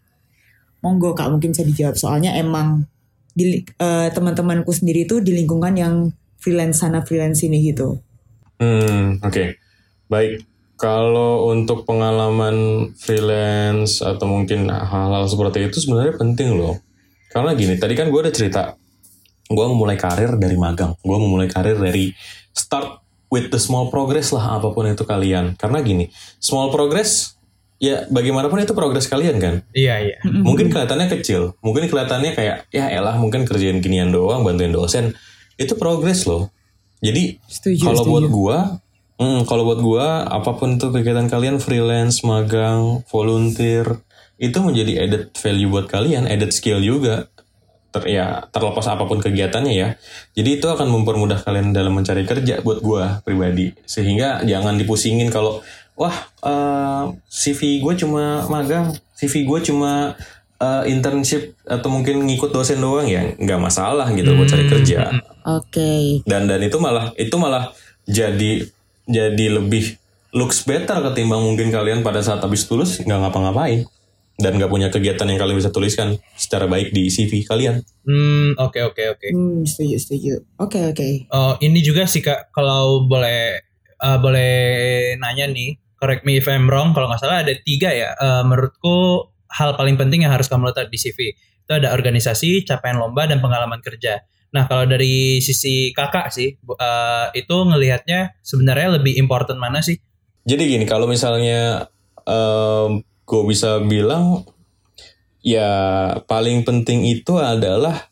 Monggo kak mungkin bisa dijawab soalnya emang di uh, teman-temanku sendiri tuh di lingkungan yang freelance sana freelance ini gitu. Hmm oke okay. baik kalau untuk pengalaman freelance atau mungkin hal-hal seperti itu sebenarnya penting loh. Karena gini, tadi kan gue udah cerita, gue memulai karir dari magang. Gue memulai karir dari start with the small progress lah apa pun itu kalian. Karena gini, small progress ya bagaimanapun itu progres kalian kan. Iya iya. Mungkin kelihatannya kecil, mungkin kelihatannya kayak ya elah mungkin kerjaan ginian doang, bantuin dosen. Itu progres loh. Jadi kalau buat gue Hmm, kalau buat gua apa pun itu kegiatan kalian freelance, magang, volunteer itu menjadi added value buat kalian, added skill juga. Ter, ya terlepas apa pun kegiatannya ya. Jadi itu akan mempermudah kalian dalam mencari kerja buat gua pribadi. Sehingga jangan dipusingin kalau wah uh, eh, CV gue cuma magang, CV gue cuma uh, internship atau mungkin ngikut dosen doang ya nggak masalah gitu hmm. buat cari kerja. Oke. Okay. Dan dan itu malah itu malah jadi jadi lebih looks better ketimbang mungkin kalian pada saat habis tulus nggak ngapa-ngapain dan nggak punya kegiatan yang kalian bisa tuliskan secara baik di CV kalian. Hmm, oke okay, oke okay, oke. Okay. Hmm, setuju setuju. Oke okay, oke. Okay. Uh, ini juga sih kak, kalau boleh uh, boleh nanya nih, correct me if I'm wrong, kalau nggak salah ada tiga ya. Uh, menurutku hal paling penting yang harus kamu letak di CV itu ada organisasi, capaian lomba dan pengalaman kerja. Nah kalau dari sisi kakak sih uh, itu ngelihatnya sebenarnya lebih important mana sih? Jadi gini kalau misalnya um, gue bisa bilang ya paling penting itu adalah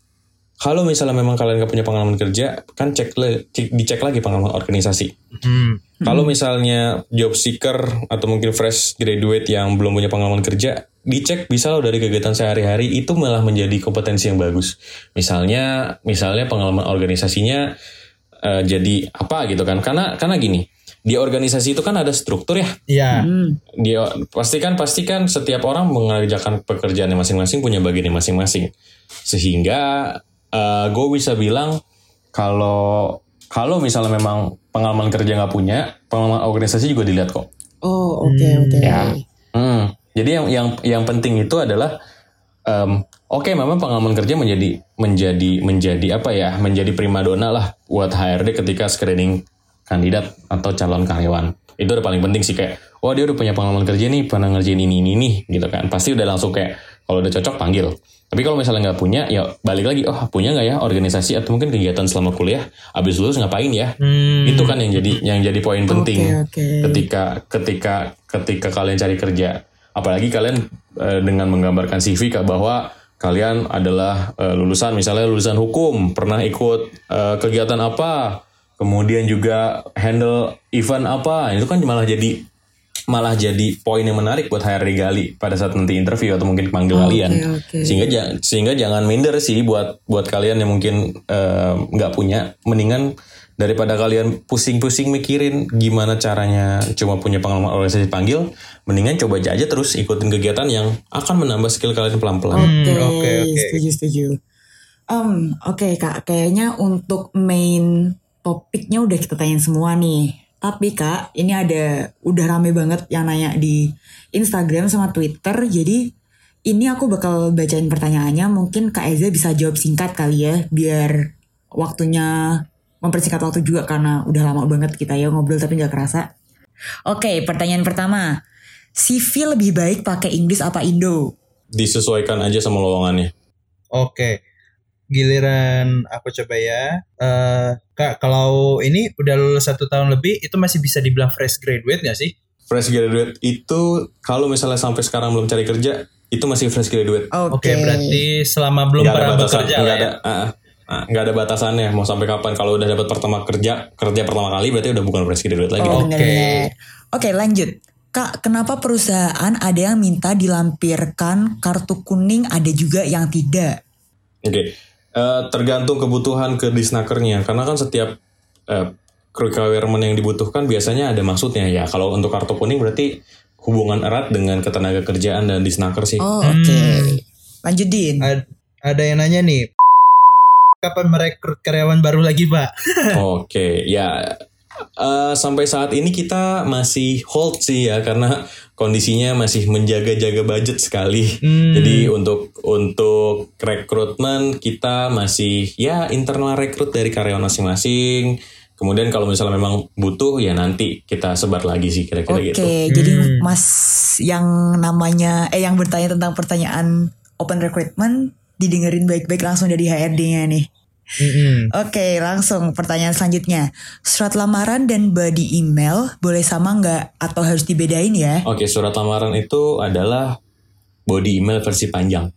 kalau misalnya memang kalian gak punya pengalaman kerja, kan cek, le, cek dicek lagi pengalaman organisasi. Hmm. Kalau misalnya job seeker atau mungkin fresh graduate yang belum punya pengalaman kerja, dicek bisa loh dari kegiatan sehari-hari itu malah menjadi kompetensi yang bagus. Misalnya, misalnya pengalaman organisasinya eh, jadi apa gitu kan karena karena gini di organisasi itu kan ada struktur ya Iya. Hmm. dia pastikan pastikan setiap orang mengerjakan pekerjaannya masing-masing punya bagiannya masing-masing sehingga gue bisa bilang kalau kalau misalnya memang pengalaman kerja nggak punya pengalaman organisasi juga dilihat kok Oh oke oke. Ya. Hmm. Jadi yang yang yang penting itu adalah em, oke memang pengalaman kerja menjadi menjadi menjadi apa ya menjadi primadona lah buat HRD ketika screening kandidat atau calon karyawan itu udah paling penting sih kayak wah dia udah punya pengalaman kerja nih pernah ngerjain ini ini nih gitu kan pasti udah langsung kayak kalau udah cocok panggil. Tapi kalau misalnya nggak punya ya balik lagi oh punya nggak ya organisasi atau mungkin kegiatan selama kuliah? Abis lulus ngapain ya? Hmm. itu kan yang jadi yang jadi poin penting. oke. ketika ketika ketika kalian cari kerja. Apalagi kalian eh, dengan menggambarkan CV kak bahwa kalian adalah eh, lulusan misalnya lulusan hukum pernah ikut eh, kegiatan apa kemudian juga handle event apa itu kan malah jadi malah jadi poin yang menarik buat HRD Gali pada saat nanti interview atau mungkin panggil Oke, kalian oke. sehingga sehingga jangan minder sih buat buat kalian yang mungkin eh, nggak punya mendingan daripada kalian pusing-pusing mikirin gimana caranya cuma punya pengalaman organisasi panggil mendingan coba aja terus ikutin kegiatan yang akan menambah skill kalian pelan-pelan Oke, oke, oke. setuju setuju. Um, oke kak, kayaknya untuk main topiknya udah kita tanyain semua nih. Tapi kak, ini ada udah rame banget yang nanya di Instagram sama Twitter. Jadi ini aku bakal bacain pertanyaannya. Mungkin kak Eza bisa jawab singkat kali ya, biar waktunya mempersingkat waktu juga karena udah lama banget kita ya ngobrol tapi nggak kerasa. Oke, pertanyaan pertama. CV lebih baik pakai Inggris apa Indo? disesuaikan aja sama lowongannya Oke. Giliran aku coba ya. Eh Kak, kalau ini udah lulus satu tahun lebih, itu masih bisa dibilang fresh graduate nggak sih? fresh graduate itu kalau misalnya sampai sekarang belum cari kerja itu masih fresh graduate Oke, berarti selama belum ada pernah batasan bekerja lah ada ya. ah, ah, ah, nggak ada batasannya mau sampai kapan kalau udah dapat pertama kerja kerja pertama kali berarti udah bukan fresh graduate lagi Oh, Oke. benar-benar. Oke, lanjut. Kak, kenapa perusahaan ada yang minta dilampirkan kartu kuning, ada juga yang tidak? Oke, Eh, tergantung kebutuhan ke disnakernya karena kan setiap eh, requirement yang dibutuhkan biasanya ada maksudnya ya. Kalau untuk kartu kuning berarti hubungan erat dengan ketenaga kerjaan dan disnaker sih. Oh, Hmm. oke. Lanjut, Din. Ad- ada yang nanya nih, kapan merekrut karyawan baru lagi, Pak? Oke, ya eh, sampai saat ini kita masih hold sih ya karena kondisinya masih menjaga-jaga budget sekali. Hmm. Jadi untuk untuk rekrutmen kita masih ya internal rekrut dari karyawan masing-masing. Kemudian kalau misalnya memang butuh ya nanti kita sebar lagi sih kira-kira Oke, gitu. jadi Hmm. Mas yang namanya eh yang bertanya tentang pertanyaan open recruitment didengerin baik-baik langsung dari HRD-nya nih. Mm-mm. Oke, langsung pertanyaan selanjutnya. Surat lamaran dan body email boleh sama nggak atau harus dibedain ya? Oke, surat lamaran itu adalah body email versi panjang.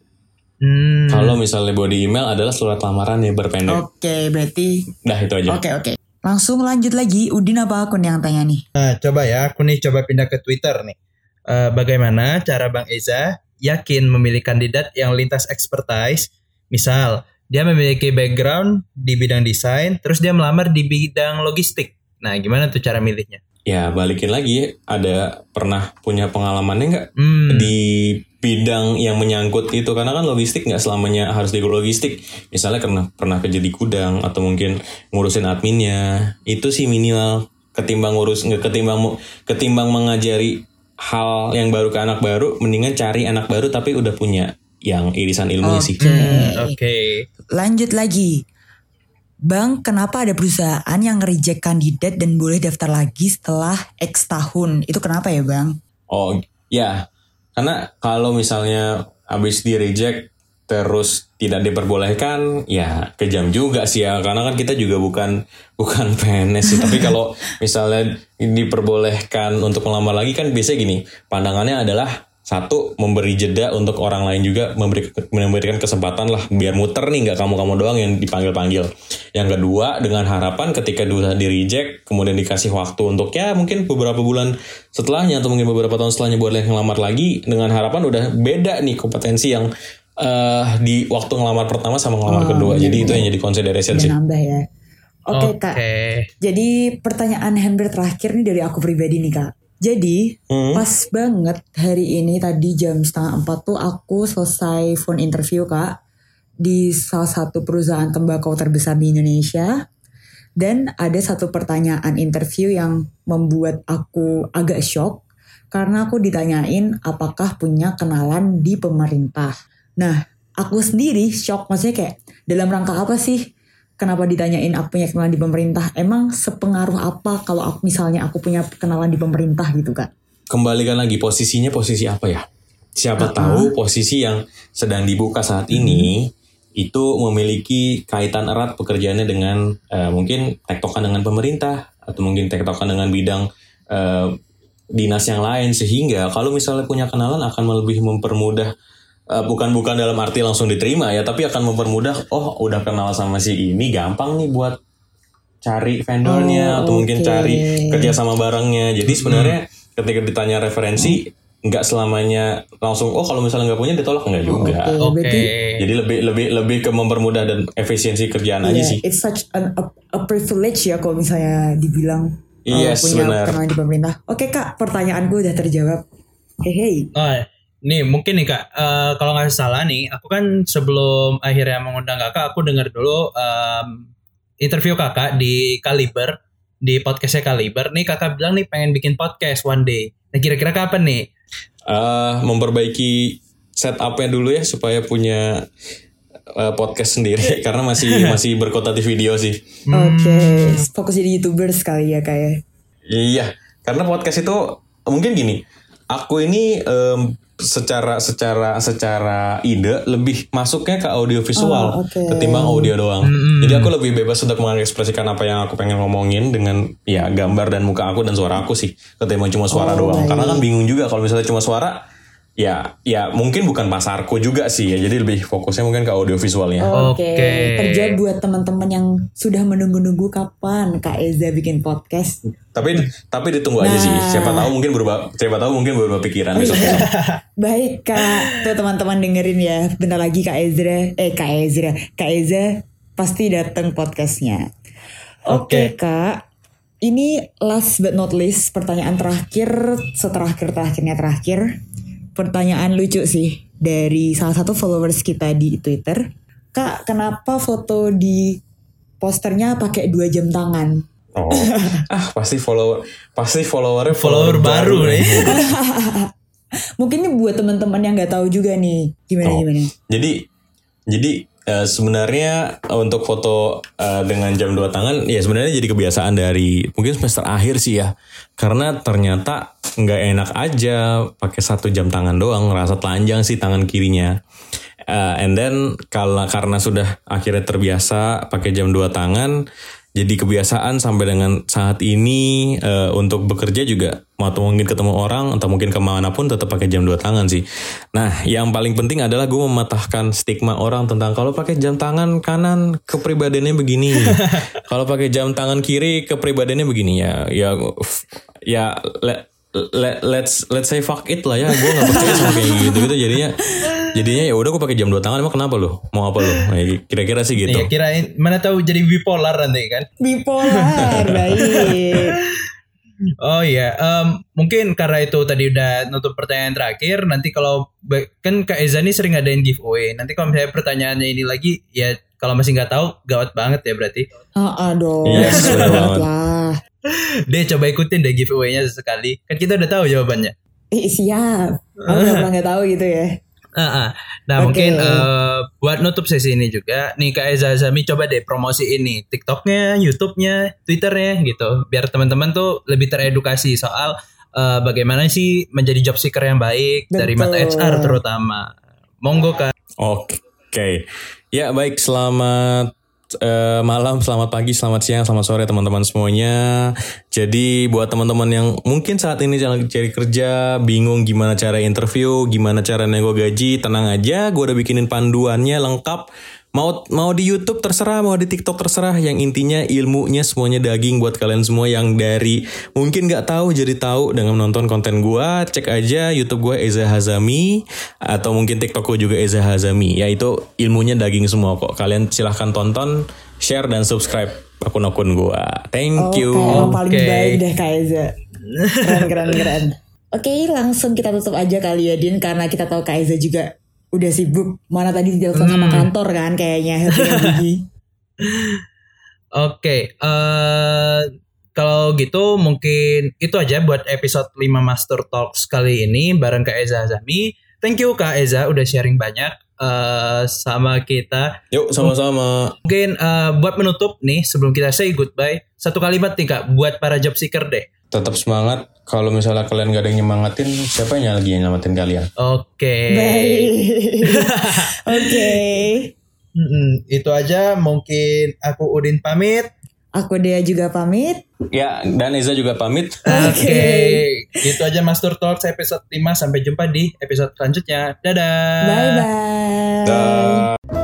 Hmm. Kalau misalnya body email adalah surat lamaran yang berpendek. Oke, berarti Dah itu aja. oke oke. Langsung lanjut lagi, Udin apa akun yang tanya nih? Nah, coba ya, aku nih coba pindah ke Twitter nih. Eh, bagaimana cara Bang Eza yakin memilih kandidat yang lintas expertise? Misal, dia memiliki background di bidang desain, terus dia melamar di bidang logistik. Nah, gimana tuh cara milihnya? Ya balikin lagi, ada pernah punya pengalamannya nggak Hmm, di bidang yang menyangkut itu karena kan logistik nggak selamanya harus di logistik misalnya pernah pernah kerja di gudang atau mungkin ngurusin adminnya itu sih minimal ketimbang ngurus ketimbang ketimbang mengajari hal yang baru ke anak baru mendingan cari anak baru tapi udah punya yang irisan ilmunya sih Oke. oke. Lanjut lagi. Bang, kenapa ada perusahaan yang nge-reject kandidat dan boleh daftar lagi setelah X tahun? Itu kenapa ya, Bang? Oh ya, karena kalau misalnya habis di reject terus tidak diperbolehkan, ya kejam juga sih ya. Karena kan kita juga bukan bukan PNS sih. Tapi kalau misalnya diperbolehkan untuk melamar lagi kan biasanya gini, pandangannya adalah satu memberi jeda untuk orang lain juga memberi memberikan kesempatan lah biar muter nih nggak kamu kamu doang yang dipanggil panggil yang kedua dengan harapan ketika dulu di reject kemudian dikasih waktu untuk ya mungkin beberapa bulan setelahnya atau mungkin beberapa tahun setelahnya boleh ngelamar lagi dengan harapan udah beda nih kompetensi yang eh, di waktu ngelamar pertama sama ngelamar Oh, kedua iya, jadi itu iya. yang jadi consideration sih nambah ya. Oke kak. Jadi pertanyaan hampir terakhir nih dari aku pribadi nih kak. Jadi Hmm. pas banget hari ini tadi jam setengah empat tuh aku selesai phone interview kak di salah satu perusahaan tembakau terbesar di Indonesia. Dan ada satu pertanyaan interview yang membuat aku agak shock karena aku ditanyain apakah punya kenalan di pemerintah. Nah, aku sendiri shock maksudnya kayak dalam rangka apa sih kenapa ditanyain aku punya kenalan di pemerintah? Emang sepengaruh apa kalau aku misalnya aku punya kenalan di pemerintah gitu kak? Kembalikan lagi posisinya posisi apa ya? Siapa Uh-uh. tahu posisi yang sedang dibuka saat ini itu memiliki kaitan erat pekerjaannya dengan eh, mungkin tektokan dengan pemerintah atau mungkin tektokan dengan bidang eh, dinas yang lain sehingga kalau misalnya punya kenalan akan lebih mempermudah eh, bukan bukan dalam arti langsung diterima ya tapi akan mempermudah oh udah kenal sama si ini gampang nih buat cari vendornya Oh, atau mungkin oke. cari kerja sama barangnya jadi sebenarnya ketika ditanya referensi nggak selamanya langsung oh kalau misalnya nggak punya ditolak nggak juga Oke, Oke. berarti jadi lebih lebih lebih ke mempermudah dan efisiensi kerjaan aja Iya, sih it's such an, a, a privilege ya kalau misalnya dibilang uh, Yes, punya benar. kenalan di pemerintah. Oke kak, pertanyaanku udah terjawab. Hehe. Oh, nih mungkin nih kak, eh, kalau nggak salah nih, aku kan sebelum akhirnya mengundang kakak, aku dengar dulu em, interview kakak di Kaliber, di podcastnya Kaliber. Nih kakak bilang nih pengen bikin podcast one day. Nah kira-kira kapan nih? Eh, memperbaiki setupnya dulu ya supaya punya eh, podcast sendiri karena masih masih berkota di video sih Oke, fokus jadi youtuber sekali ya kak ya. Iya, karena podcast itu mungkin gini. Aku ini em, secara secara secara ide lebih masuknya ke audio visual Oh, oke. ketimbang audio doang. Jadi aku lebih bebas untuk mengekspresikan apa yang aku pengen ngomongin dengan ya gambar dan muka aku dan suara aku sih ketimbang cuma suara Oh, doang. baik. Karena kan bingung juga kalau misalnya cuma suara ya ya mungkin bukan pasarku juga sih ya. Jadi lebih fokusnya mungkin ke audio visualnya. Oke, Oke. kerja buat teman-teman yang sudah menunggu-nunggu kapan Kak Eza bikin podcast. Tapi tapi ditunggu aja sih. Nah. Oh, Siapa tahu mungkin berubah siapa tahu mungkin berubah pikiran besok. Baik Kak, tuh teman-teman dengerin ya. Bentar lagi Kak Ezra, eh Kak Ezra, Kak Eza pasti datang podcastnya. Oke Oke. Kak, ini last but not least pertanyaan terakhir seterakhir terakhirnya terakhir. Pertanyaan lucu sih dari salah satu followers kita di Twitter. Kak, kenapa foto di posternya pakai dua jam tangan? Oh, ah pasti follower pasti followernya Follower baru nih. Mungkin ini buat teman-teman yang nggak tahu juga nih gimana Oh. gimana. Jadi jadi eh, sebenarnya untuk foto eh, dengan jam dua tangan ya sebenarnya jadi kebiasaan dari mungkin semester akhir sih ya. Karena ternyata nggak enak aja pakai satu jam tangan doang, ngerasa telanjang sih tangan kirinya. Eh, and then kalau karena sudah akhirnya terbiasa pakai jam dua tangan, jadi kebiasaan sampai dengan saat ini eh, untuk bekerja juga atau mungkin ketemu orang atau mungkin ke mana pun tetap pakai jam dua tangan sih. Nah, yang paling penting adalah gue mematahkan stigma orang tentang kalau pakai jam tangan kanan kepribadiannya begini, kalau pakai jam tangan kiri kepribadiannya begini ya, ya, ya le- le- let's let's say fuck it lah ya, gue nggak percaya sama kayak gitu gitu jadinya. Jadinya ya udah gue pakai jam dua tangan emang kenapa lo? Mau apa lo? Nah, kira-kira sih gitu. Iya kirain mana tahu jadi bipolar nanti kan? Bipolar, baik. Oh iya, em, mungkin karena itu tadi udah nutup pertanyaan terakhir. Nanti kalau kan Kak Eza nih sering ngadain giveaway. Nanti kalau misalnya pertanyaannya ini lagi, ya kalau masih nggak tahu, gawat banget ya berarti. Ah, dong. Yes, banget. lah. Deh coba ikutin deh giveaway-nya sekali. Kan kita udah tahu jawabannya. Eh, siap. Aku nggak tahu gitu ya. Ah. Oke. Nah mungkin eh, buat nutup sesi ini juga, nih Kak Eza Azami coba deh promosi ini TikToknya, YouTube-nya, Twitternya gitu, biar teman-teman tuh lebih teredukasi soal eh, bagaimana sih menjadi job seeker yang baik dari mata Betul. HR terutama. Monggo Kak. Oke, ya baik selamat eh, malam, selamat pagi, selamat siang, selamat sore teman-teman semuanya. Jadi buat teman-teman yang mungkin saat ini cari kerja, bingung gimana cara interview, gimana cara nego gaji, tenang aja, gue udah bikinin panduannya lengkap. Mau mau di YouTube terserah, mau di TikTok terserah. Yang intinya ilmunya semuanya daging buat kalian semua yang dari mungkin nggak tahu jadi tahu dengan menonton konten gua. Cek aja YouTube gue Eza Hazami atau mungkin TikTok gue juga Eza Hazami. Ya itu ilmunya daging semua kok. Kalian silahkan tonton, share dan subscribe. akun-akun gue. Thank you. Oke, emang paling baik deh Kak Eza. Keren, keren, keren. Oke, langsung kita tutup aja kali ya, Din. Karena kita tahu Kak Eza juga udah sibuk. Mana tadi ditelepon sama Hmm. kantor kan kayaknya. Happy Oke, eh kalau gitu mungkin itu aja buat episode 5 Master Talks kali ini bareng Kak Eza Azami. Thank you Kak Eza udah sharing banyak eh sama kita. Yuk sama-sama. Mungkin eh, buat menutup nih sebelum kita say goodbye, satu kalimat nih Kak buat para job seeker deh. Tetap semangat. Kalau misalnya kalian gak ada yang nyemangatin, siapa yang lagi yang nyelamatin kalian? Oke. Baik. Oke. Mm-mm, itu aja mungkin aku Udin pamit. Aku Dea juga pamit. Ya, dan Eza juga pamit. Oke, itu aja Master Talks episode 5 sampai jumpa di episode selanjutnya. Dadah. Bye-bye. Dah.